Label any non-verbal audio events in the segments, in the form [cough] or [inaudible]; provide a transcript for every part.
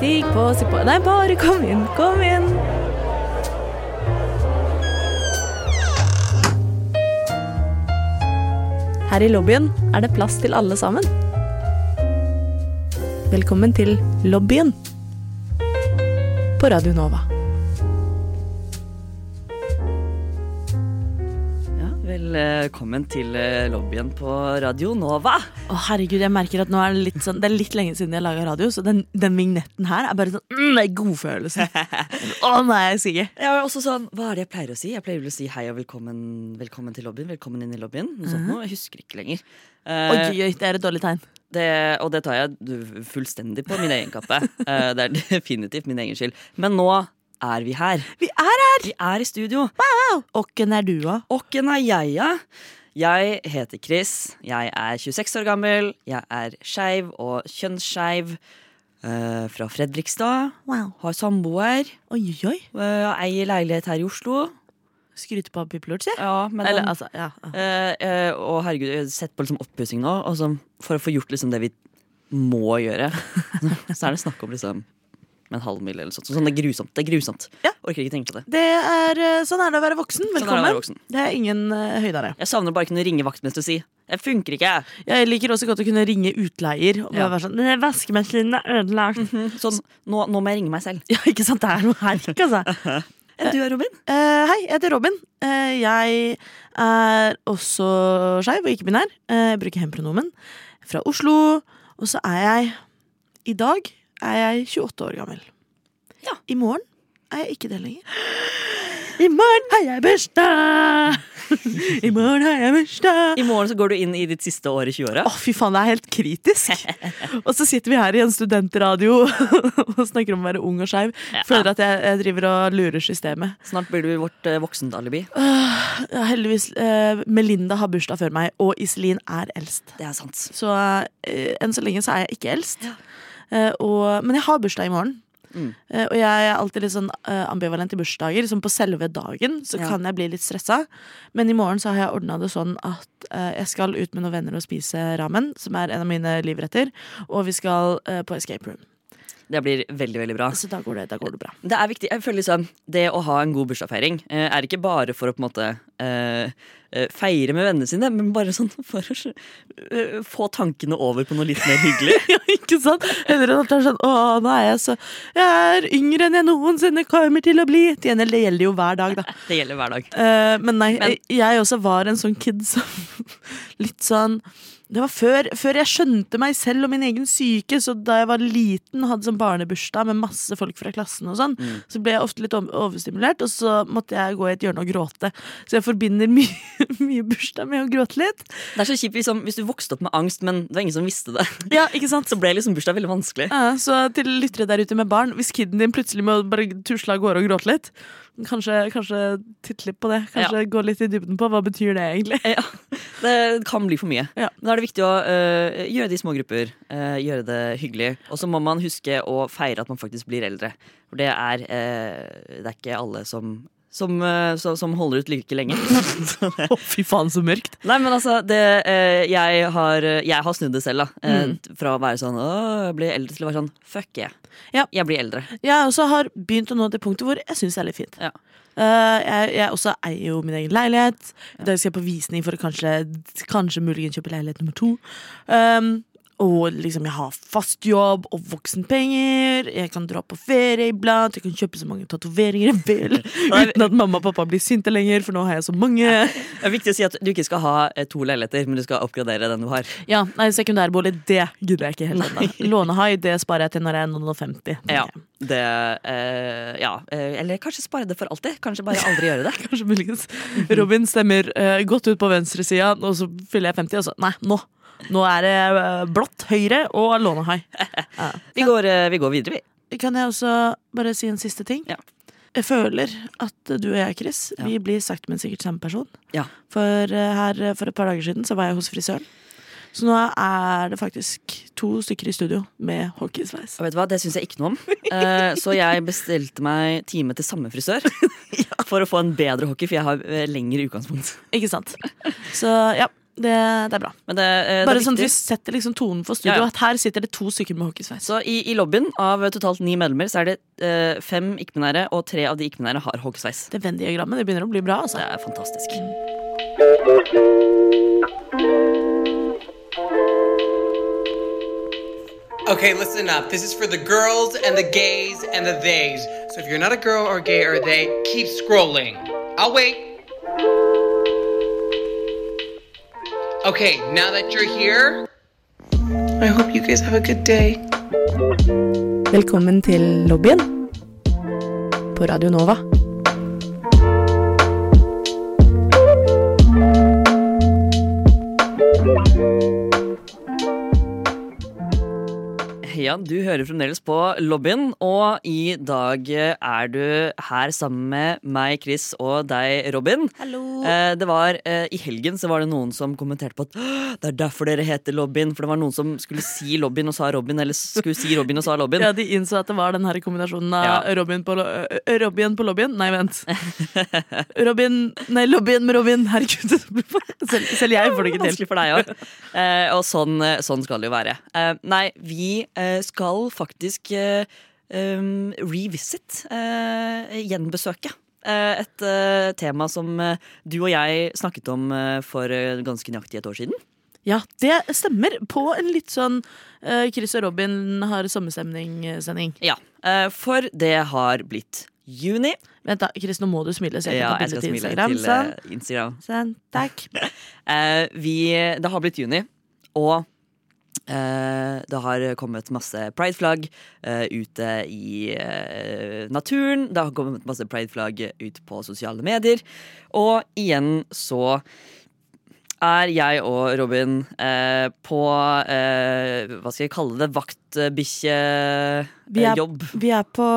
Stig på, si på Nei, bare kom inn, kom inn. Her i lobbyen er det plass til alle sammen. Velkommen til lobbyen på Radio Nova. Velkommen til eh, lobbyen på Radio Nova. Å herregud, jeg merker at nå er det litt sånn Det er litt lenge siden jeg laga radio, så den, den vignetten her er bare sånn mm, godfølelse. [laughs] Å nei, Sigge. Jeg er også sånn, Hva er det jeg pleier å si? Jeg pleier vel å si hei og velkommen, velkommen til lobbyen. Velkommen inn i lobbyen. Noe sånt noe. Jeg husker ikke lenger. Uh, Oi, oi, det er et dårlig tegn. det, og det tar jeg fullstendig på min egen kappe. Eh, det er [laughs] definitivt min egen skyld. Men nå er vi her. Vi er her! Vi er i studio. Og hvem er du, da? Hvem er jeg, da? Jeg heter Chris. Jeg er 26 år gammel. Jeg er skeiv og kjønnsskeiv. Uh, fra Fredrikstad. Wow. Har samboer. Oi, oi. Uh, eier leilighet her i Oslo. Skryter på pipelort, si. Ja, men Eller den, altså, ja. Uh, Og herregud, jeg har sett på liksom oppussing nå, og så, for å få gjort liksom det vi må gjøre, [laughs] så er det snakk om liksom en halv mil eller sånt. Sånn, det er grusomt. Det er grusomt. Ja. Orker ikke tenke på det. Det er, eh, sånn er det å være voksen. Sånn er det voksen. Det er ingen uh, høydere. Jeg savner bare å kunne ringe vaktmester og si 'jeg funker ikke'. Jeg liker også godt å kunne ringe utleier og bare Ja. være sånn «Den Vaskemaskinen er ødelagt. Sånn, nå, nå må jeg ringe meg selv. [laughs] Ja, ikke sant? Det er noe her, ikke altså. [laughs] Du er Robin? Uh, hei, jeg heter Robin. Uh, jeg er også skeiv og ikke-binær. Uh, jeg bruker hen-pronomen. Fra Oslo. Og så er jeg I dag er jeg 28 år gammel. Ja. I morgen er jeg ikke det lenger. [gasps] I morgen har jeg bursdag! [laughs] I morgen har jeg bursdag! I morgen så går du inn i ditt siste år i 20-åra. Å, fy faen, det er helt kritisk. [laughs] og så sitter vi her i en studentradio [laughs] og snakker om å være ung og skeiv. Ja. Føler at jeg, jeg driver og lurer systemet. Snart blir du vårt uh, voksenalibi. Uh, heldigvis. Uh, Melinda har bursdag før meg, og Iselin er eldst. Det er sant. Så uh, enn så lenge så er jeg ikke eldst. Ja. Eh, og, men jeg har bursdag i morgen. Mm. Eh, og jeg er alltid litt sånn eh, ambivalent i bursdager. Som på selve dagen så Ja. kan jeg bli litt stressa. Men i morgen så har jeg ordna det sånn at jeg skal ut med noen venner og spise ramen, som er en av mine livretter. Og vi skal på escape room. Det blir veldig, veldig bra. Så da går det, da går det bra. Det er viktig, jeg føler liksom Det å ha en god bursdagsfeiring eh, er ikke bare for å på en måte eh, feire med vennene sine, men bare sånn for å uh, få tankene over på noe litt mer hyggelig. [laughs] ja, ikke sant? Heller enn at det er sånn Å, nå er jeg så Jeg er yngre enn jeg noensinne kommer til å bli. Det gjelder jo hver dag, da. [laughs] Det gjelder hver dag. Uh, men nei, Men- jeg, jeg også var en sånn kid som [laughs] Litt sånn Det var før, før jeg skjønte meg selv og min egen syke. Så da jeg var liten og hadde sånn barnebursdag med masse folk fra klassen, og sånn, Mm. så ble jeg ofte litt overstimulert, og så måtte jeg gå i et hjørne og gråte. Så jeg forbinder mye, [laughs] mye bursdag med å gråte litt. Det er så kjipt liksom, hvis du vokste opp med angst, men det var ingen som visste det. [laughs] Ja, ikke sant? Så ble liksom bursdag veldig vanskelig. Ja, så til lyttere der ute med barn, hvis kiden din plutselig må bare tusle av gårde og gråte litt, kanskje, kanskje titte litt på det. Kanskje gå litt i dybden på hva betyr det egentlig. [laughs] Ja, det kan bli for mye. Ja. Da er det viktig å uh, gjøre det i små grupper. Uh, gjøre det hyggelig. Og så må man huske å feire at man faktisk blir eldre. For det er, uh, det er ikke alle som, som, øh, som, holder ut like lenge. [laughs] Så fy faen, så mørkt. Nei, men altså, det, øh, jeg, har, jeg har snudd det selv, da. Eh, Mm. Fra å være sånn å, jeg blir eldre, til å være sånn fuck yeah. Ja. Jeg blir eldre. Jeg også har begynt å nå det punktet hvor jeg syns det er litt fint. Ja. Eh, jeg, jeg også eier jo min egen leilighet. I dag skal jeg på visning for å kanskje, kanskje muligens kjøpe leilighet nummer to. Um, og liksom jeg har fast jobb og voksenpenger. Jeg kan dra på ferie iblant. Jeg kan kjøpe så mange tatoveringer jeg vil. [laughs] Uten at mamma og pappa blir sinte lenger, for nå har jeg så mange. Det er viktig å si at du ikke skal ha eh, to leiligheter, men du skal oppgradere den du har. Ja, nei, Sekundærbolig, det gidder jeg ikke helt ennå. Lånehai, det sparer jeg til når jeg er noen og 50. Ja, det eh, Ja. eh, eller kanskje spare det for alltid. Kanskje bare aldri gjøre det. [laughs] Kanskje muligens. Robin stemmer eh, godt ut på venstresida, og så fyller jeg 50, og så nei, nå. Nå er det eh, blått høyre og lånehai. [laughs] Ja. Vi går, eh, vi går videre, vi. Kan jeg også bare si en siste ting? Ja. Jeg føler at du og jeg, Chris, Ja. vi blir sakte, men sikkert samme person. Ja. For eh, her for et par dager siden så var jeg hos frisøren. Så nå er det faktisk to stykker i studio med hockeysveis. Og vet du hva, Det syns jeg ikke noe om. [laughs] Eh, så jeg bestilte meg time til samme frisør [laughs] for å få en bedre hockey, for jeg har lengre utgangspunkt. Ikke sant? Så ja, det, det er bra. Men det, eh, det Bare er sånn at vi setter liksom tonen for studio. Ja, ja. At her sitter det to stykker med hockeysveis. Så i, i lobbyen av totalt ni medlemmer så er det eh, fem ikke-binære, og tre av de ikke-binære har hockeysveis. Det Venn-diagrammet det begynner å bli bra. Det altså. er fantastisk. Okay, listen up. This is for the girls and the gays and the theys. So if you're not a girl or gay or they, keep scrolling. I'll wait. Okay, now that you're here, I hope you guys have a good day. Velkommen til lobbyen på Radio Nova. Ja, du hører fremdeles på lobbyen, og i dag er du her sammen med meg, Chris, og deg, Robin. Hallo. Eh, det var, eh, I helgen så var det noen som kommenterte på at det er derfor dere heter lobbyen. For det var noen som skulle si lobbyen og sa Robin, eller skulle si Robin og sa lobbyen. [laughs] Ja, De innså at det var den her kombinasjonen av Ja. Robin, på, Robin på lobbyen. Nei, vent. [laughs] Robin Nei, lobbyen med Robin. Herregud. [laughs] Selv, selv jeg får det ikke til. Vanskelig for deg òg. Eh, og sånn, sånn skal det jo være. Nei, vi skal faktisk um, revisit, eh, gjenbesøke. eh, et tema som du og jeg snakket om for ganske nøyaktig et år siden. Ja, det stemmer. På en litt sånn uh, Chris og Robin har sommerstemning-sending. Ja, For det har blitt juni. Vent, da. Chris, nå må du smile. Så jeg Ja, jeg skal til smile Instagram. til Sånn. eh, Instagram. sånn. Takk. [laughs] Eh, vi, det har blitt juni, og det har kommet masse prideflagg eh, ute i eh, naturen. Det har kommet masse prideflagg ut på sosiale medier. Og igjen så er jeg og Robin eh, på eh, Hva skal jeg kalle det? Vaktbikkjejobb. Eh, vi, Vi er på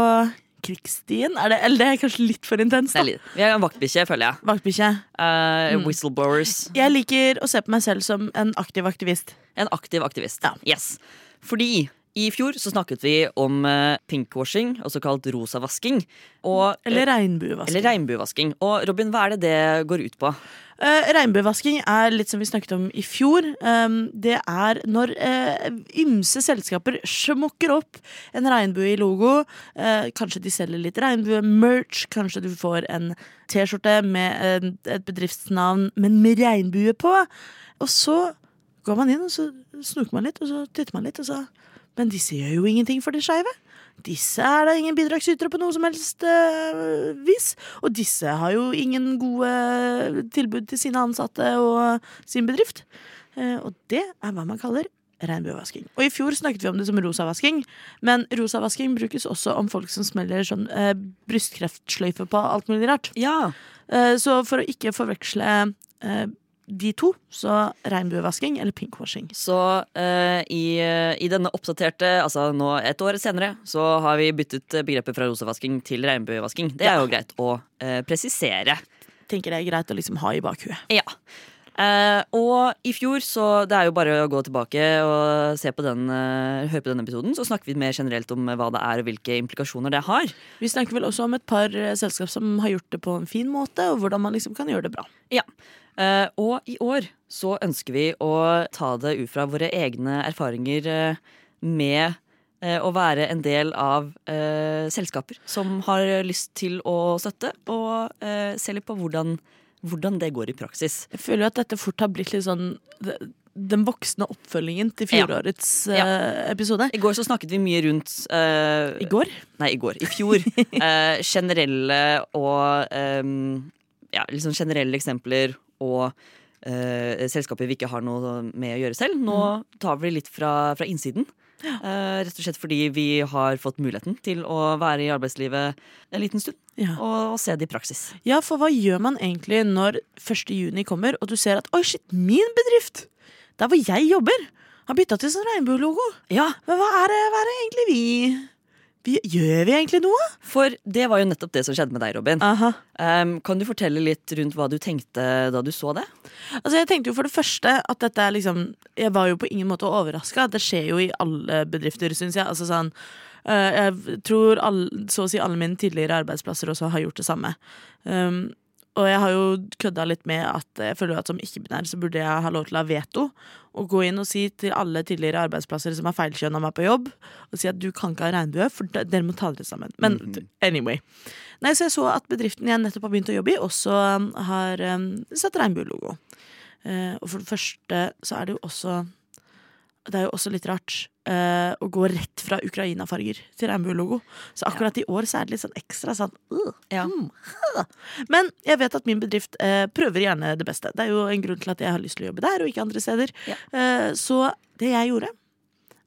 krigsstien. Er det, eller det er kanskje litt for intenst. Da. litt- Vi er en vaktbikkje, føler jeg. Vaktbikkje. Eh, Mm. Whistleblowers. Jeg liker å se på meg selv som en aktiv aktivist. En aktiv aktivist. Ja. Yes. Fordi i fjor så snakket vi om eh, pinkwashing, også kalt rosavasking. Og, Eller regnbuevasking. eller regnbuevasking. Og Robin, hva er det det går ut på? Uh, regnbuevasking er litt som vi snakket om i fjor. Um, det er når uh, ymse selskaper smukker opp en regnbue i logo. Uh, kanskje de selger litt regnbue-merch. Kanskje du får en T-skjorte med et bedriftsnavn, men med regnbue på. Og så går man inn, og så snoker man litt, og så titter man litt, og så Men disse gjør jo ingenting for de skeive. Disse er da ingen bidragsytere på noe som helst øh, vis. Og disse har jo ingen gode tilbud til sine ansatte og sin bedrift. Eh, og det er hva man kaller regnbuevasking. Og i fjor snakket vi om det som rosavasking, men rosavasking brukes også om folk som smeller sånn eh, brystkreftsløyfe på alt mulig rart. Ja. Eh, så for å ikke forveksle eh, de to, så regnbuevasking eller pinkwashing. Så uh, i, eh, i denne oppdaterte, altså nå et år senere, så har vi byttet begrepet fra rosavasking til regnbuevasking. Det er Ja. jo greit å uh, presisere. Tenker det er greit å liksom ha i bakhuet. Ja. Uh, og i fjor, så det er jo bare å gå tilbake og se på den, uh, høre på denne episoden, så snakker vi mer generelt om hva det er og hvilke implikasjoner det har. Vi snakker vel også om et par selskap som har gjort det på en fin måte, og hvordan man liksom kan gjøre det bra. Ja. Eh, og i år så ønsker vi å ta det ut fra våre egne erfaringer eh, med eh, å være en del av eh, selskaper som har lyst til å støtte, og eh, se litt på hvordan, hvordan det går i praksis. Jeg føler at dette fort har blitt litt sånn den voksne oppfølgingen til fjorårets Ja. eh, episode. I går så snakket vi mye rundt eh, I går. Nei, i går. I fjor. [laughs] generelle og Ja, liksom generelle eksempler og eh, selskaper vi ikke har noe med å gjøre selv. Nå tar vi litt fra, fra innsiden. Eh, rett og slett fordi vi har fått muligheten til å være i arbeidslivet en liten stund. Ja. Og, og se det i praksis. ja, for hva gjør man egentlig når 1. juni kommer, og du ser at oi, shit, min bedrift, der hvor jeg jobber, har bytta til sånn regnbuelogo. Ja, Men hva er det, hva er det egentlig vi, vi Gjør vi egentlig noe? For det var jo nettopp det som skjedde med deg, Robin. Aha. Em, kan du fortelle litt rundt hva du tenkte da du så det? Altså jeg tenkte jo for det første at dette er liksom Jeg var jo på ingen måte overraska. Det skjer jo i alle bedrifter, syns jeg. Altså sånn uh, Jeg tror all, så å si alle mine tidligere arbeidsplasser også har gjort det samme. Um, Og jeg har jo kødda litt med at jeg føler at som ikke-binær så burde jeg ha lov til å ha veto. Og gå inn og si til alle tidligere arbeidsplasser som har feilkjønna meg på jobb, og si at du kan ikke ha regnbue, for dere må ta dere sammen. Men anyway. Nei, så jeg så at bedriften jeg nettopp har begynt å jobbe i, også um, har um, satt regnbuelogo. Uh, og for det første så er det jo også Det er jo også litt rart uh, å gå rett fra Ukraina-farger til regnbuelogo. Så akkurat i år så er det litt sånn ekstra sånn uh, Ja. hmm. Men jeg vet at min bedrift eh, prøver gjerne det beste. Det er jo en grunn til at jeg har lyst til å jobbe der, og ikke andre steder. Ja. Eh, så det jeg gjorde,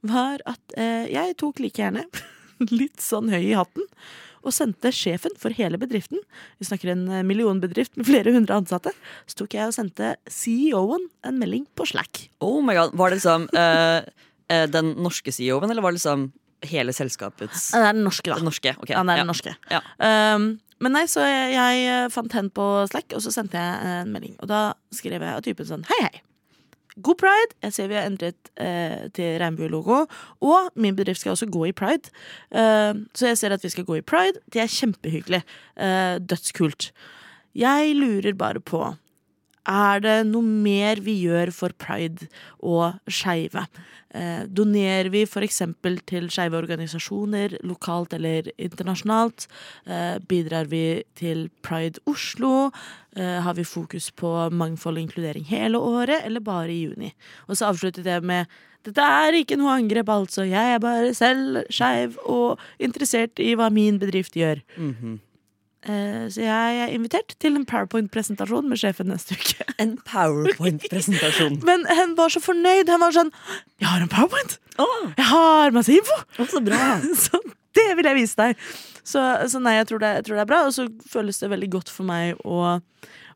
var at jeg tok like gjerne [laughs] litt sånn høy i hatten og sendte sjefen for hele bedriften, vi snakker en eh, millionbedrift med flere hundre ansatte, så tok jeg og sendte CEO-en en melding på Slack. Oh my god, Var det liksom [laughs] eh, den norske CEO-en, eller var det liksom hele selskapets Det er den norske, da. Den norske? ok. Ja, det er ja. den norske. Ja. Um, men nei, så jeg, jeg fant hen på Slack, og så sendte jeg en melding. Og da skrev jeg av typen sånn Hei, hei. God pride. Jeg ser vi har endret eh, til regnbuelogo. Og min bedrift skal også gå i pride. Eh, så jeg ser at vi skal gå i pride. Det er kjempehyggelig. Eh, dødskult. Jeg lurer bare på er det noe mer vi gjør for pride og skeive? Eh, donerer vi f.eks. til skeive organisasjoner lokalt eller internasjonalt? Eh, bidrar vi til Pride Oslo? Eh, har vi fokus på mangfold og inkludering hele året, eller bare i juni? Og så avsluttet jeg med dette er ikke noe angrep, altså. Jeg er bare selv skeiv og interessert i hva min bedrift gjør. Mhm. Eh, så jeg er invitert til en powerpoint-presentasjon med sjefen neste uke. [laughs] En powerpoint-presentasjon. [laughs] Men hun var så fornøyd. Hun var sånn Jeg har en powerpoint! Oh. Jeg har masse info! så bra! [laughs] Så det vil jeg vise deg. Så, så nei, jeg tror, det, jeg tror det er bra. Og så føles det veldig godt for meg å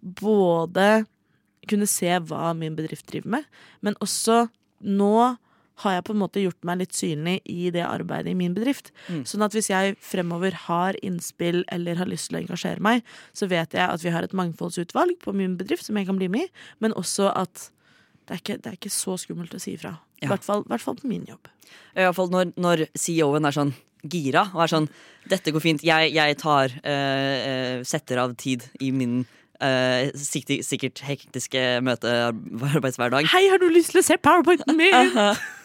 både kunne se hva min bedrift driver med, men også nå har jeg på en måte gjort meg litt synlig i det arbeidet i min bedrift. Mm. Sånn at hvis jeg fremover har innspill eller har lyst til å engasjere meg, så vet jeg at vi har et mangfoldsutvalg på min bedrift som jeg kan bli med i, men også at det er ikke, det er ikke så skummelt å si ifra. I Ja. hvert hvert fall på min jobb. I hvert fall når, når CEO-en er sånn gira og er sånn Dette går fint, jeg, jeg tar eh, eh, Setter av tid i min Uh, sikkert, sikkert hektiske møtearbeidshverdag. Hei, har du lyst til å se powerpointen min? [laughs]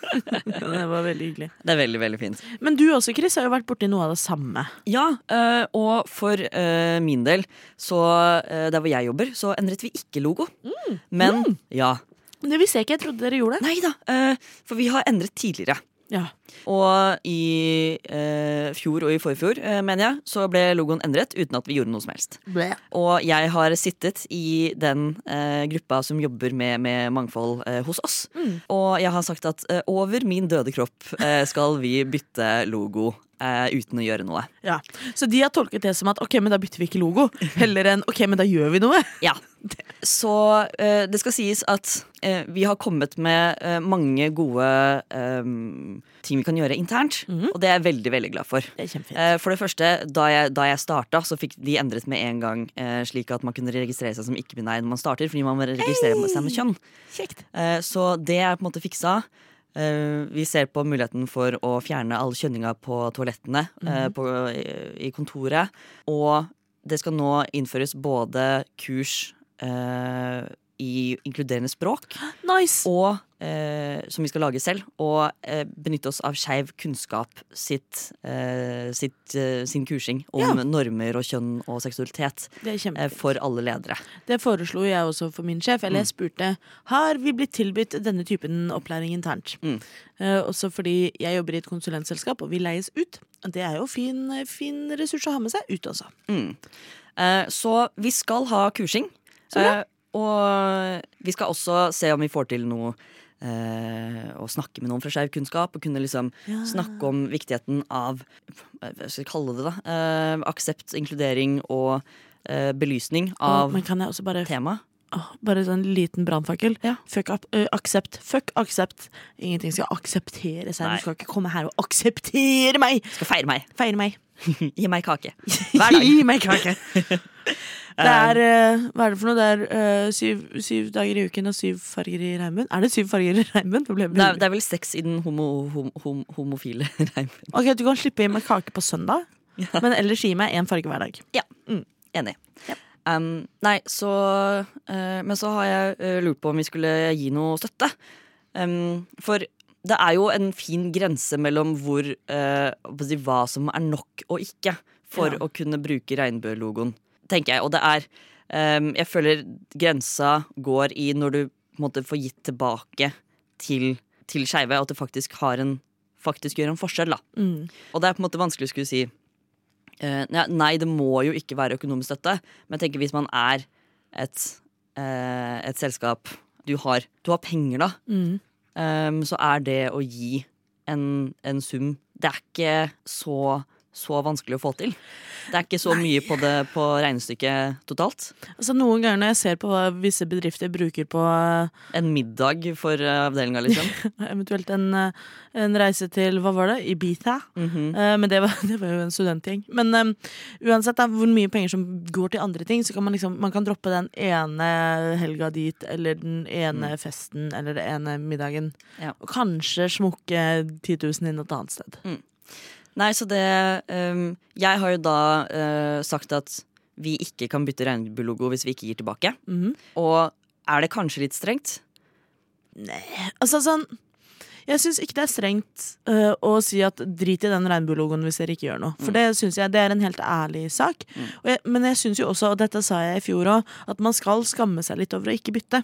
det var veldig hyggelig. Det er veldig, veldig fint. Men du også, Chris, har jo vært borti noe av det samme. Ja, eh, og for eh, min del, så eh, der hvor jeg jobber, så endret vi ikke logo. Men ja. Det visste jeg ikke. Jeg trodde dere gjorde det. Nei da, for vi har endret tidligere. Ja. Og i eh, fjor og i forfjor, eh, mener jeg, så ble logoen endret uten at vi gjorde noe som helst. Og jeg har sittet i den eh, gruppa som jobber med, med mangfold eh, hos oss. Og jeg har sagt at eh, over min døde kropp eh, skal vi bytte logo eh, uten å gjøre noe. ja. Så de har tolket det som at ok, men da bytter vi ikke logo. Heller enn ok, men da gjør vi noe. Ja. [laughs] Så uh, det skal sies at uh, vi har kommet med mange gode um, ting vi kan gjøre internt. Og det er jeg veldig, veldig glad for. Det For det første, da jeg, da jeg starta, så fikk de endret med en gang slik at man kunne registrere seg som ikke-binær når man starter, fordi man må registrere seg med kjønn. Kjekt. Så det er på en måte fiksa. Eh, Vi ser på muligheten for å fjerne all kjønninga på toalettene eh, på, i, i kontoret. Og det skal nå innføres både kurs eh, i inkluderende språk [gasps] Nice. og eh, som vi skal lage selv, og eh, benytte oss av Skeiv kunnskap sitt, eh, sitt, eh, sin kursing om Ja. normer og kjønn og seksualitet eh, for alle ledere. Det foreslo jeg også for min sjef. Eller jeg spurte har vi blitt tilbudt denne typen opplæring internt. Mm. Eh, også fordi jeg jobber i et konsulentselskap, og vi leies ut. Det er jo fin, fin ressurs å ha med seg ut altså. Mm. Eh, så vi skal ha kursing. Så bra. Og vi skal også se om vi får til noe eh, å snakke med noen fra Skeiv kunnskap. Og kunne liksom Ja. snakke om viktigheten av eh, Hva skal vi kalle det, da? Eh, aksept, inkludering og eh, belysning av men kan jeg også bare temaet. Bare sånn liten brannfakkel. Ja. Fuck up, uh, aksept. Fuck aksept. Ingenting skal akseptere seg. Nei. Du skal ikke komme her og akseptere meg! Du Skal feire meg. Feire meg. [laughs] Gi meg kake. [laughs] Hver dag. Gi meg kake! [laughs] Det er øh, Hva er det for noe? Det er øh, syv, syv dager i uken og syv farger i regnbuen. Er det syv farger i jeg Det det er vel seks i den homo, hom, hom, homofile [laughs] regnbuen. Ok, Du kan slippe gi meg kake på søndag, men ellers gi meg én farge hver dag. Ja, Enig. Um, nei, så uh, Men så har jeg eh, lurt på om vi skulle gi noe støtte. Um, for det er jo en fin grense mellom hvor eh, hva som er nok og ikke for Ja. å kunne bruke regnbuelogoen, tenker jeg. Og det er um, Jeg føler grensa går i når du på en måte får gitt tilbake til, til skeive, at det faktisk har en faktisk gjør en forskjell. da Mm. og det er på en måte vanskelig å skulle si uh, Nei, det må jo ikke være økonomisk støtte, men jeg tenker hvis man er et, uh, et selskap du har, du har penger, da, Mm. um, så er det å gi en, en sum Det er ikke så, så vanskelig å få til. Det er ikke så mye på, det, på regnestykket totalt. Altså Noen ganger når jeg ser på hva visse bedrifter bruker på eh, En middag for eh, avdelinga, liksom. [laughs] eventuelt en, eh, en reise til hva var det, Ibiza. Mhm. Eh, men det var, [laughs] det var jo en studentgjeng. Men um, uansett da, hvor mye penger som går til andre ting, så kan man liksom Man kan droppe den ene helga dit, eller den ene festen, eller den ene middagen. Ja. Og kanskje smukke 10 000 inn et annet sted. Nei, så det um, Jeg har jo da uh, sagt at vi ikke kan bytte regnbuelogo hvis vi ikke gir tilbake. Mhm. Og er det kanskje litt strengt? Nei, Altså sånn Jeg syns ikke det er strengt uh, å si at drit i den regnbuelogoen hvis dere ikke gjør noe. For det synes jeg det er en helt ærlig sak. Og jeg, men jeg syns jo også, og dette sa jeg i fjor òg, at man skal skamme seg litt over å ikke bytte.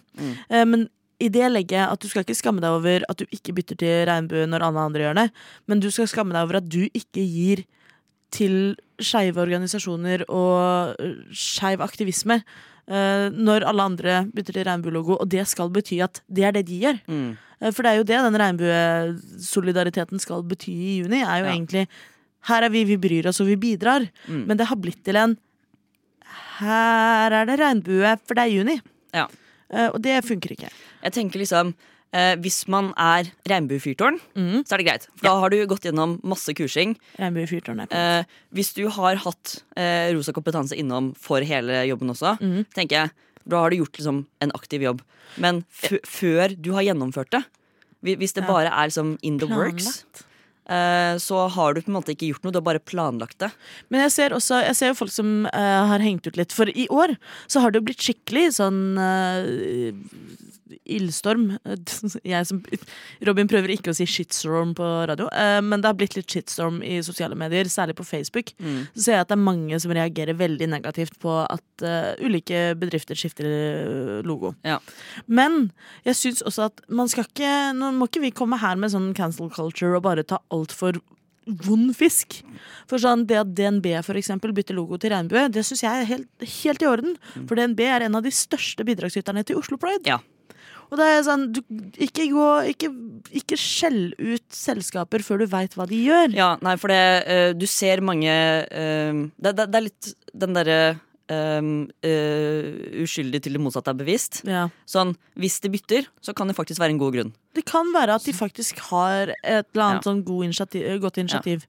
Eh, men i det legger jeg at du skal ikke skamme deg over at du ikke bytter til regnbue når alle andre gjør det, men du skal skamme deg over at du ikke gir til skeive organisasjoner og øh, skeiv aktivisme uh, når alle andre bytter til regnbuelogo, og det skal bety at det er det de gjør. Mm. Eh, For det er jo det den regnbuesolidariteten skal bety i juni, er jo Ja. egentlig her er vi, vi bryr oss og vi bidrar, Mm. men det har blitt til en her er det regnbue, for det er juni. Ja. Eh, og det funker ikke. Jeg tenker liksom eh, Hvis man er regnbuefyrtårn, mm. så er det greit. For da har du gått gjennom masse kursing. Eh, hvis du har hatt eh, rosa kompetanse innom for hele jobben også, mm. tenker jeg da har du gjort liksom, en aktiv jobb. Men før du har gjennomført det, hvis det Ja. bare er liksom in the works, Planlagt. eh, så har du på en måte ikke gjort noe, du har bare planlagt det. Men jeg ser også Jeg ser jo folk som uh, har hengt ut litt. For i år så har det jo blitt skikkelig sånn uh, ildstorm. [laughs] Jeg som Robin prøver ikke å si shitstorm på radio, uh, men det har blitt litt shitstorm i sosiale medier, særlig på Facebook. Så ser jeg at det er mange som reagerer veldig negativt på at eh, ulike bedrifter skifter eh, logo. Ja. Men jeg syns også at man skal ikke Nå må ikke vi komme her med sånn cancel culture og bare ta altfor vond fisk. For sånn Det at DNB for eksempel bytter logo til regnbue, det syns jeg er helt, helt i orden. For DNB er en av de største bidragsyterne til Oslo Pride. Ja. Og det er sånn, du, ikke, gå, ikke, ikke skjell ut selskaper før du veit hva de gjør. Ja, nei, for det uh, Du ser mange uh, det, det, det er litt den derre eh, eh, uskyldig til det motsatte er bevisst. Ja. Sånn, Hvis de bytter, så kan det faktisk være en god grunn. Det kan være at de faktisk har et eller annet Ja. sånn god initiativ, godt initiativ.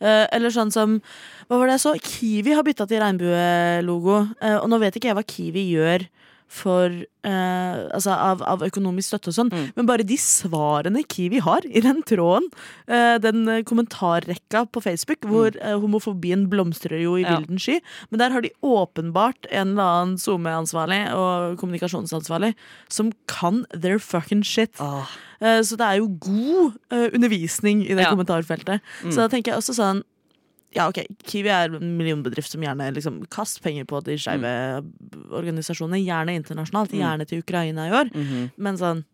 Eh, eller sånn som Hva var det jeg så? Kiwi har bytta til regnbuelogo. Uh, og nå vet ikke jeg hva Kiwi gjør for eh, Altså av, av økonomisk støtte og sånn. Mm. Men bare de svarene Kiwi har i den tråden, eh, den eh, kommentarrekka på Facebook, hvor eh, homofobien blomstrer jo i Mm. Ja. vilden sky, men der har de åpenbart en eller annen SoMe-ansvarlig og kommunikasjonsansvarlig som kan their fucking shit. Ah, Eh, Så det er jo god eh, undervisning i det Ja. kommentarfeltet. Så da tenker jeg også sånn ja, ok, Kiwi er en millionbedrift som gjerne liksom Kast penger på de skeive organisasjonene. Gjerne internasjonalt. Gjerne til Ukraina i år. mhm. Men sånn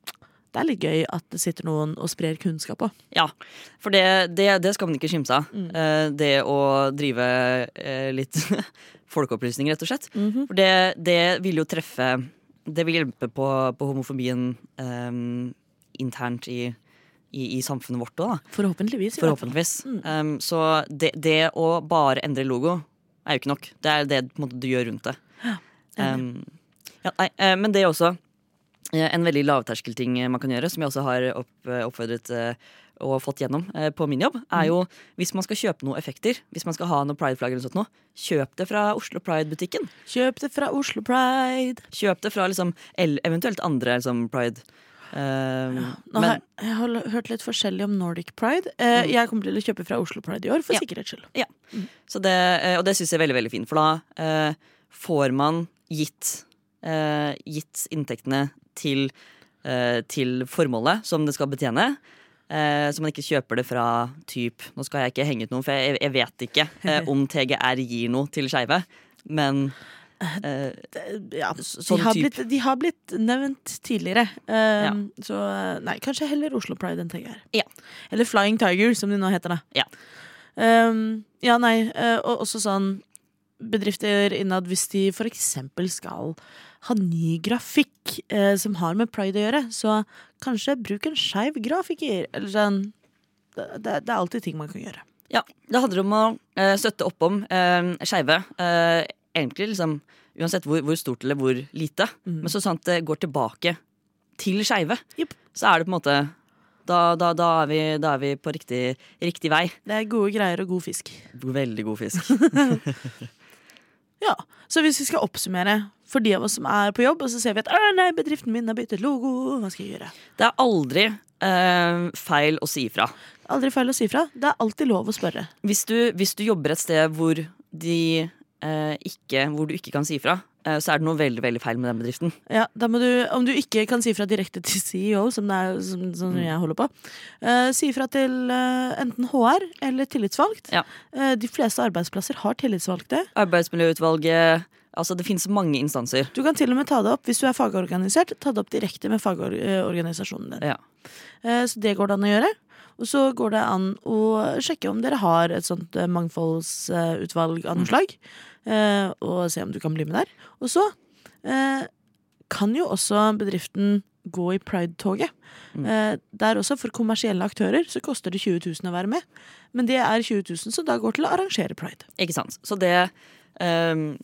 det er litt gøy at det sitter noen og sprer kunnskap òg. Ja, for det, det, det skal man ikke skimse av. Eh, det å drive eh, litt [laughs] folkeopplysning, rett og slett. For det, det vil jo treffe Det vil hjelpe på, på homofobien eh, internt i, i, i samfunnet vårt òg, da. Forhåpentligvis. i hvert Um, så det, det å bare endre logo er jo ikke nok. Det er det måte, du gjør rundt det. Um, ja, nei, eh, men det er også eh, en veldig lavterskelting man kan gjøre, som jeg også har opp, eh, oppfordret eh, og fått gjennom eh, på min jobb, er jo hvis man skal kjøpe noen effekter, hvis man skal ha noe prideflagg eller noe sånt kjøp det fra Oslo Pride-butikken. Kjøp det fra Oslo Pride. Kjøp det fra liksom, eventuelt andre liksom, Pride. Um, Nå men, jeg har hørt litt forskjellig om Nordic Pride. Eh, Jeg kommer til å kjøpe fra Oslo Pride i år, for Ja. sikkerhets skyld. Ja. Så det, eh, og det syns jeg er veldig veldig fint, for da uh, får man gitt, uh, gitt inntektene til, til formålet som det skal betjene. Så man ikke kjøper det fra typ Nå skal jeg ikke henge ut noen, for jeg, jeg vet ikke [laughs] om TGR gir noe til skeive. Men eh, Ja, sånn de, har blitt, de har blitt nevnt tidligere. Eh, Ja. Så nei, kanskje heller Oslo Pride enn Tiger. Ja. Eller Flying Tiger, som de nå heter. da Ja. Um, ja, nei, og også sånn bedrifter innad hvis de for eksempel skal ha ny grafikk som har med pride å gjøre, så kanskje bruk en skeiv grafiker. Eller sånn det, det, det er alltid ting man kan gjøre. Ja, det handler om å uh, støtte opp om uh, skeive. Eh, egentlig liksom Uansett hvor, hvor stort eller hvor lite. Men så sant det går tilbake til skeive, yep. så er det på en måte da, da, da, er, vi, da er vi på riktig, riktig vei. Det er gode greier og god fisk. Veldig god fisk. [laughs] Ja, Så hvis vi skal oppsummere for de av oss som er på jobb, og så ser vi at nei, bedriften min har byttet logo, hva skal jeg gjøre? Det er aldri eh, feil å si ifra. Aldri feil å si fra. Det er alltid lov å spørre. Hvis du, hvis du jobber et sted hvor, de, ikke, hvor du ikke kan si ifra, eh, så er det noe veldig veldig feil med den bedriften. Ja, da må du, Om du ikke kan si fra direkte til CEO, som, er, som, som Mm. jeg holder på, eh, si fra til eh, enten HR eller tillitsvalgt. Ja. Eh, de fleste arbeidsplasser har tillitsvalgte. Arbeidsmiljøutvalget Altså, det finnes mange instanser. Du kan til og med ta det opp hvis du er fagorganisert. Ta det opp direkte med fagorganisasjonen din. Ja. Eh, Så det går det an å gjøre. Og så går det an å sjekke om dere har et sånt eh, mangfoldsutvalg av noe slag. eh, Og se om du kan bli med der. Og så eh, kan jo også bedriften gå i Pride-toget. Eh, Der også, for kommersielle aktører, så koster det 20 000 å være med. Men det er 20 000 som da går til å arrangere pride. Ikke sant? Så det um,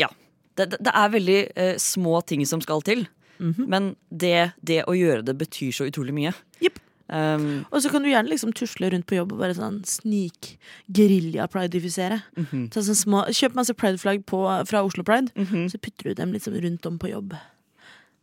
Ja. Det, det, er veldig uh, små ting som skal til. Men det, det å gjøre det betyr så utrolig mye. Ehm, Og så kan du gjerne liksom tusle rundt på jobb og bare sånn snik gerilja-pridifisere. Ta sånn Kjøp masse prideflagg på- fra Oslo Pride, så putter du dem liksom rundt om på jobb.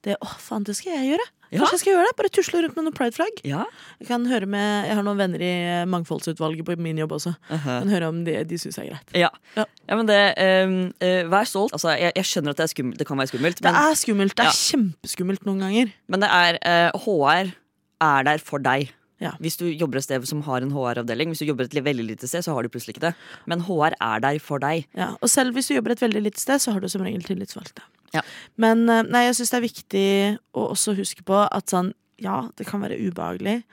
Det, å faen, det skal jeg gjøre! Ja. Kanskje jeg skal gjøre det? Bare tusle rundt med noen prideflagg. ja. Jeg kan høre med, jeg har noen venner i mangfoldsutvalget på min jobb også. Kan høre om de, de syns er greit. Ja. Ja. ja, men det um, uh, Vær stolt. Altså, jeg, jeg skjønner at det, er skummelt, det kan være skummelt, Det er skummelt. Det er kjempeskummelt noen ganger. men det er uh, HR er der for deg. Ja. Hvis du jobber et sted som har en HR-avdeling, Hvis du jobber et veldig lite sted, så har du plutselig ikke det. Men HR er der for deg. Ja, og selv hvis du jobber et veldig lite sted, så har du som regel tillitsvalgte. Ja. Men eh, nei, jeg syns det er viktig å også huske på at sånn, ja, det kan være ubehagelig,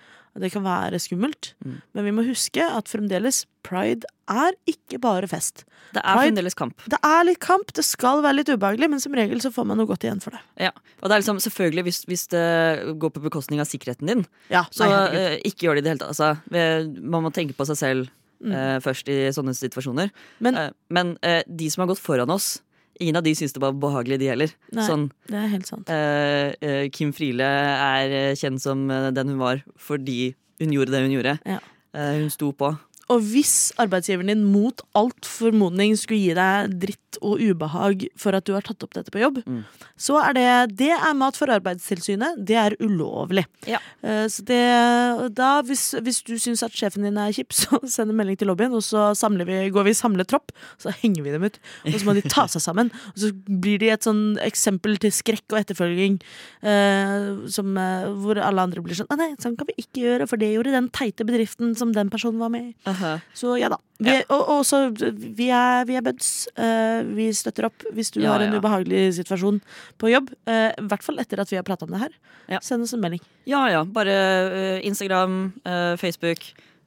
det kan være skummelt, Mm. men vi må huske at fremdeles pride er ikke bare fest. Det er Pride- fremdeles kamp. Det er litt kamp, det skal være litt ubehagelig, men som regel så får man noe godt igjen for det. Ja. Og det er liksom, selvfølgelig hvis, hvis det går på bekostning av sikkerheten din, Ja, så nei, eh, ikke gjør det i det hele tatt. Altså, man må tenke på seg selv Mm. uh, først i sånne situasjoner. Men- uh, men uh, de som har gått foran oss, ingen av de syns det var behagelig, de heller. Nei. Sånn, det er helt sant. eh, eh, Kim Friele er eh, kjent som eh, den hun var fordi hun gjorde det hun gjorde. Ja. Eh, hun sto på. Og hvis arbeidsgiveren din mot alt formodning skulle gi deg dritt og ubehag for at du har tatt opp dette på jobb, Mm. så er det Det er mat for Arbeidstilsynet. Det er ulovlig. Ja. Eh, Så det, da, hvis, hvis du syns at sjefen din er kjip, [laughs] så send en melding til lobbyen, og så vi, går vi i samlet tropp. Så henger vi dem ut. Og så må de ta seg sammen. Og så blir de et sånn eksempel til skrekk og etterfølging eh, som, eh, hvor alle andre blir sånn Nei, sånn kan vi ikke gjøre, for det gjorde den teite bedriften som den personen var med i. Så ja da. Vi, Ja. Og, og så vi er, vi er buds. Uh, vi støtter opp hvis du Ja, har en ja. ubehagelig situasjon på jobb. Eh, I hvert fall etter at vi har prata om det her. Ja. Send oss en melding. Ja ja, bare uh, Instagram, eh, Facebook,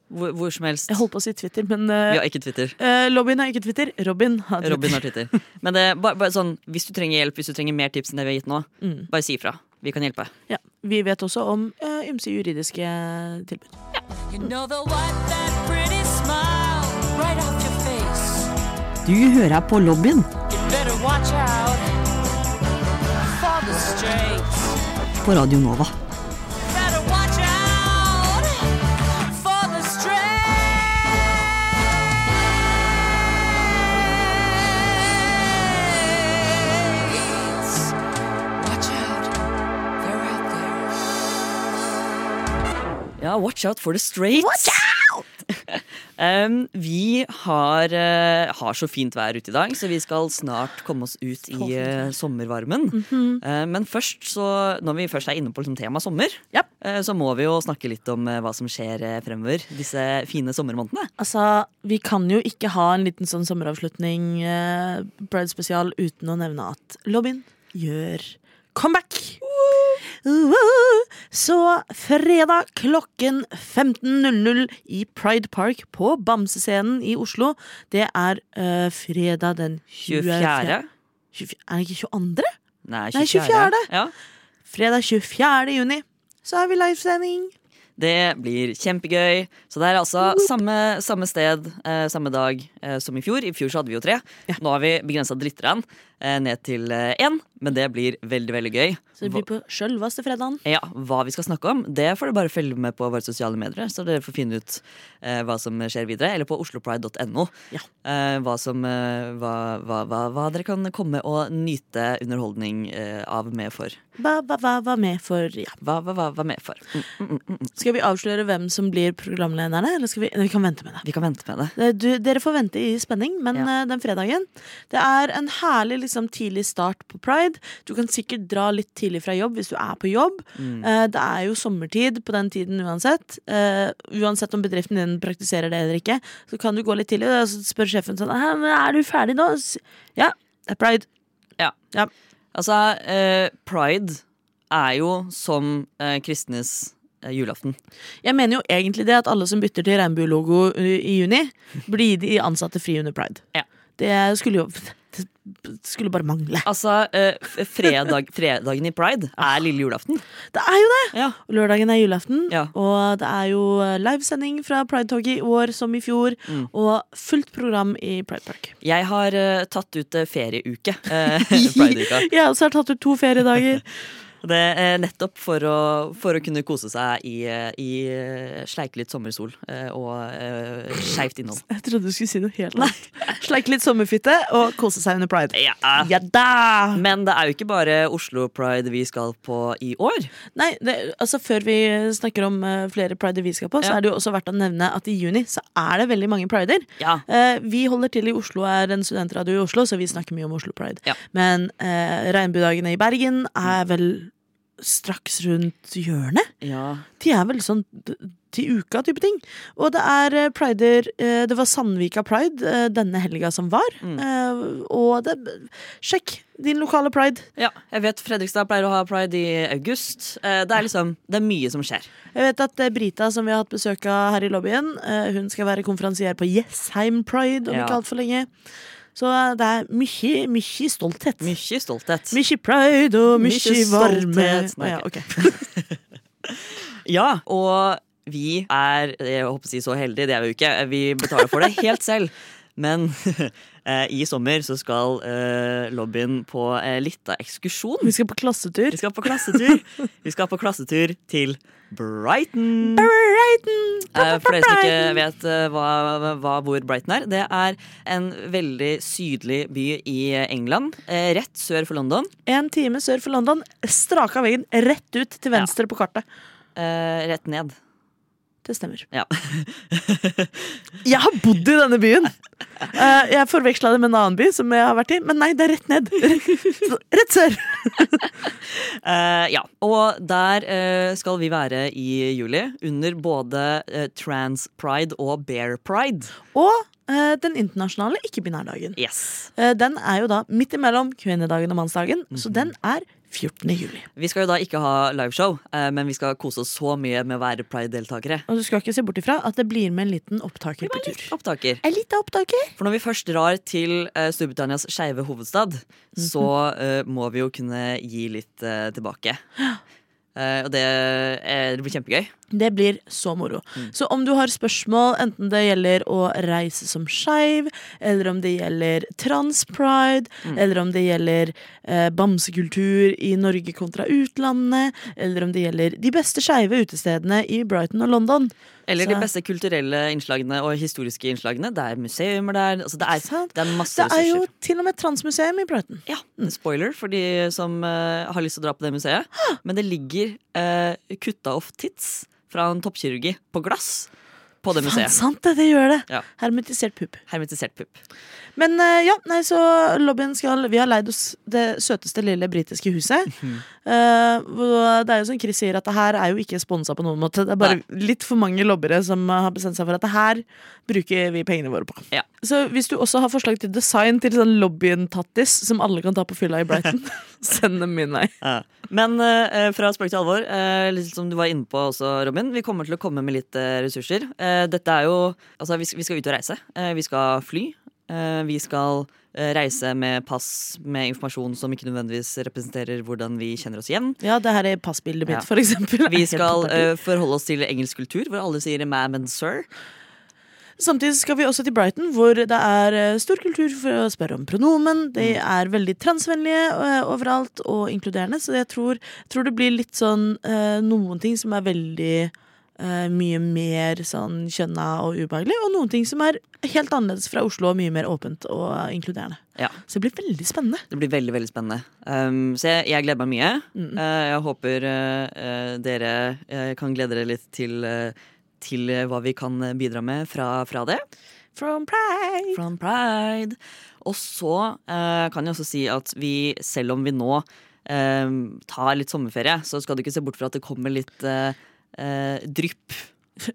hvor, hvor som helst. Jeg holdt på å si Twitter, men uh, Vi har ikke Twitter. Uh, Lobbyen har ikke Twitter. Robin har Twitter. Robin har Twitter. [laughs] Men det, bare, bare sånn, hvis du trenger hjelp, hvis du trenger mer tips enn det vi har gitt nå, Mm. bare si ifra. Vi kan hjelpe. Ja. Vi vet også om eh, ymse juridiske tilbud. You know Du hører på lobbyen på Radio Nova. Better watch out for the straights. Watch out, they're out there. Ja, watch out for the straights. [laughs] Um, vi har, uh, har så fint vær ute i dag, så vi skal snart komme oss ut i uh, sommervarmen. Eh, men først, så, når vi først er inne på liksom, tema sommer, yep. så må vi jo snakke litt om hva som skjer fremover disse fine sommermånedene. Altså, Vi kan jo ikke ha en liten sånn sommeravslutning, eh, Pride spesial, uten å nevne at lobbyen gjør comeback. Så fredag klokken 15.00 i Pride Park på Bamsescenen i Oslo. Det er uh, fredag den 24. 24. Er det ikke 22.? Nei, Nei, 24.. Ja. Fredag 24. juni så har vi livesending. Det blir kjempegøy. Så det er altså samme, samme sted, eh, samme dag som i fjor. I fjor så hadde vi jo tre. Nå har vi begrensa litt eh, ned til eh, én, men det blir veldig, veldig gøy. Så det blir på sjølveste fredagen. Ja, Hva vi skal snakke om, det får dere bare følge med på våre sosiale medier. Så dere får finne ut eh, hva som skjer videre. Eller på oslopride.no. Ja. Eh, hva, som, eh, hva, hva, hva, dere kan komme og nyte underholdning eh, av med for. Hva, hva, hva, hva med for ja. Hva, hva, hva, med for. Mm. Skal vi avsløre hvem som blir programlederne, eller skal vi Vi kan vente med det. Vi kan vente med det. Eh, Du, dere får vente i spenning, men Ja. eh, den fredagen Det er en herlig liksom, tidlig start på pride. Du kan sikkert dra litt tidlig fra jobb hvis du er på jobb. Mm. Eh, det er jo sommertid på den tiden uansett. Eh, uansett om bedriften din praktiserer det eller ikke, så kan du gå litt tidlig og så spør sjefen sånn «Hæ, men 'Er du ferdig nå?' Ja, det er pride. Ja. Ja. Altså, pride er jo som kristnes eh, julaften. Jeg mener jo egentlig det at alle som bytter til regnbuelogo i i juni, blir de ansatte fri under pride. Ja. Det skulle jo [laughs] Det skulle bare mangle. Altså, eh, fredag, fredagen i pride er lille julaften. Det er jo det! Ja. Lørdagen er julaften, Ja. og det er jo livesending fra Pride-toget i år som i fjor. Mm. Og fullt program i Pride Park. Jeg har eh, tatt ut eh, ferieuke. eh, [laughs] Pride-uka. [laughs] Jeg også har tatt ut to feriedager. Det er nettopp for å, for å kunne kose seg i, eh, i sleike litt sommersol eh, og uh, skeivt innhold. Jeg trodde du skulle si noe helt annet. Sleike litt sommerfitte og kose seg under pride. Ja. Ja da! Men det er jo ikke bare Oslo Pride vi skal på i år. Nei, det, altså Før vi snakker om eh, flere prider vi skal på, så er det jo også verdt å nevne at i juni så er det veldig mange prider. Ja. Eh, vi holder til i Oslo, er en studentradio i Oslo, så vi snakker mye om Oslo Pride. Ja. Men eh, Regnbuedagene i Bergen er vel straks rundt hjørnet? ja. De er vel sånn til uka type ting. Og det er eh, prider eh, Det var Sandvika pride eh, denne helga som var. Mm. Og det, sjekk din lokale pride. ja. Jeg vet Fredrikstad pleier å ha pride i august. Det er liksom Det er mye som skjer. Jeg vet at Brita, som vi har hatt besøk av her i lobbyen, hun skal være konferansier på Jessheim Pride om Ja. ikke altfor lenge. Så det er mye, mye stolthet. Mye stolthet. Mye pride og mye, varme. Nei, ja, okay. [laughs] Ja, og vi er jeg håper å si så heldige, det er vi jo ikke. Vi betaler for det helt selv. Men [laughs] eh, i sommer så skal eh, lobbyen på eh, lita ekskursjon. Vi skal på klassetur. Vi skal på klassetur. Vi skal på klassetur til Brighton. Brighton! Eh, for dere som ikke vet hva, hva, hvor Brighton er. Det er en veldig sydlig by i England. Rett sør for London. En time sør for London. Straka veien rett ut til venstre på kartet. Rett ned. Det stemmer. Ja. [laughs] Jeg har bodd i denne byen! Eh, jeg forveksla det med en annen by som jeg har vært i, men nei, det er rett ned. [laughs] Rett sør! [laughs] Eh, ja, og der eh, skal vi være i juli under både Trans Pride og Bear Pride. Og den internasjonale ikke-binærdagen. Yes. Den er jo da midt imellom kvinnedagen og mannsdagen, så den er 14. juli. Vi skal jo da ikke ha liveshow, eh, men vi skal kose oss så mye med å være Pride-deltakere. Og du skal ikke se bort ifra at det blir med en liten opptaker på tur. Opptaker. En liten opptaker? For når vi først drar til eh, Storbritannias skeive hovedstad, så uh, må vi jo kunne gi litt uh, tilbake. Uh, og det, det blir kjempegøy. Det blir så moro. Så om du har spørsmål, enten det gjelder å reise som skeiv, eller om det gjelder transpride, eller om det gjelder eh, bamsekultur i Norge kontra utlandet, eller om det gjelder de beste skeive utestedene i Brighton og London Eller Så- de beste kulturelle innslagene og historiske innslagene. Det er museumer der. Altså det, er, det er masse Det er jo til og med transmuseum i Brighton. Ja, Spoiler for de som uh, har lyst til å dra på det museet. Men det ligger uh, kutta off tits fra en toppkirurgi på glass. På det museet. sant det, det gjør det. Ja. Hermetisert pupp. Hermetisert pupp. Men eh, ja, nei, så lobbyen skal Vi har leid oss det søteste lille britiske huset. Mm -hmm. uh, det er jo som Chris sier, at det her er jo ikke sponsa på noen måte. Det er bare litt for mange lobbere som har bestemt seg for at det her bruker vi pengene våre på. Ja. Så hvis du også har forslag til design til sånn lobbyen-tattis som alle kan ta på fylla i Brighton, [laughs] send dem min vei. Men uh, fra spøk til alvor, eh, litt som du var inne på også, Robin. Vi kommer til å komme med litt ressurser. Eh, dette er jo Altså, vi, skal- ut og reise. Eh, vi skal fly. Eh, vi skal eh, reise med pass med informasjon som ikke nødvendigvis representerer hvordan vi kjenner oss igjen. Ja, det her er passbildet mitt, Ja. for eksempel. Vi skal eh, forholde oss til engelsk kultur, hvor alle sier ma'am and sir. Samtidig skal vi også til Brighton, hvor det er eh, stor kultur for å spørre om pronomen. De er veldig transvennlige eh, overalt og inkluderende, så jeg tror, tror det blir litt sånn eh, noen ting som er veldig eh, mye mer sånn kjønna og ubehagelig, og noen ting som er helt annerledes fra Oslo og mye mer åpent og inkluderende. Ja. Så det blir veldig spennende. Det blir veldig veldig spennende. Um, så jeg, jeg gleder meg mye. Mm. Uh, jeg håper eh, dere kan glede dere litt til, til hva vi kan bidra med fra, fra det. From Pride! From Pride. Og så kan jeg også si at vi, selv om vi nå tar litt sommerferie, så skal du ikke se bort fra at det kommer litt eh, eh, drypp. [laughs]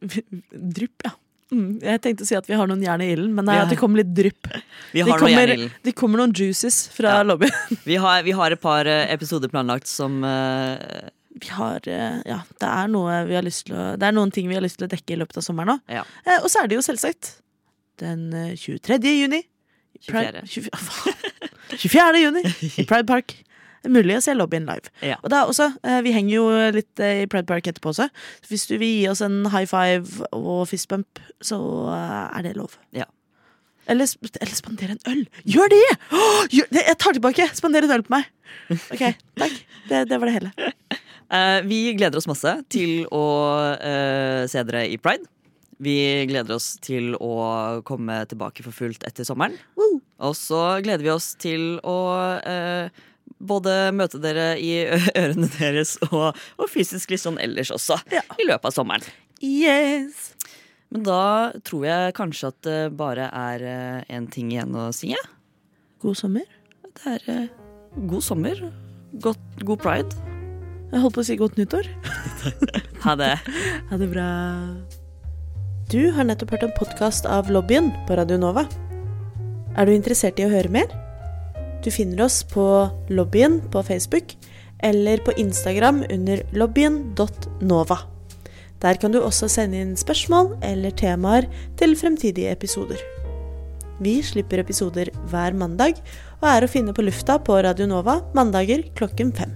Drypp, ja. Mm, jeg tenkte å si at vi har noen jern i ilden, men nei, at det kommer litt drypp. Vi har de, kommer, jern i ilden. det kommer noen juices fra Ja. lobbyen. [laughs] Vi har, vi har et par eh, episoder planlagt som eh, vi har eh, Ja, det er noe vi har lyst til å Det er noen ting vi har lyst til å dekke i løpet av sommeren òg. Ja. Eh, og så er det jo selvsagt den eh, 23. juni. 24. 24. faen. [laughs] 24. juni i Pride Park. Det er mulig å se lobbyen live. Ja. Og da også, eh, Vi henger jo litt eh, i Pride Park etterpå også. Hvis du vil gi oss en high five og fist bump, så eh, er det lov. Ja. Eller, eller spandere en øl! Gjør det! Oh, gjør, det! Jeg tar tilbake! Spander en øl på meg. Ok, takk. Det, det var det hele. Uh, [laughs] vi gleder oss masse til å uh, se dere i Pride. Vi gleder oss til å komme tilbake for fullt etter sommeren. Woo! Og så gleder vi oss til å eh, både møte dere i [laughs] ørene deres og, og fysisk litt sånn ellers også Ja. i løpet av sommeren. Yes! Men da tror jeg kanskje at det bare er én ting igjen å si. God sommer. Det er eh, god sommer. God, god pride. Jeg holdt på å si godt nyttår. [laughs] Ha det. [laughs] Ha det bra. Du har nettopp hørt en podkast av Lobbyen på Radio Nova. Er du interessert i å høre mer? Du finner oss på Lobbyen på Facebook eller på Instagram under lobbyen.nova. Der kan du også sende inn spørsmål eller temaer til fremtidige episoder. Vi slipper episoder hver mandag og er å finne på lufta på Radio Nova mandager klokken fem.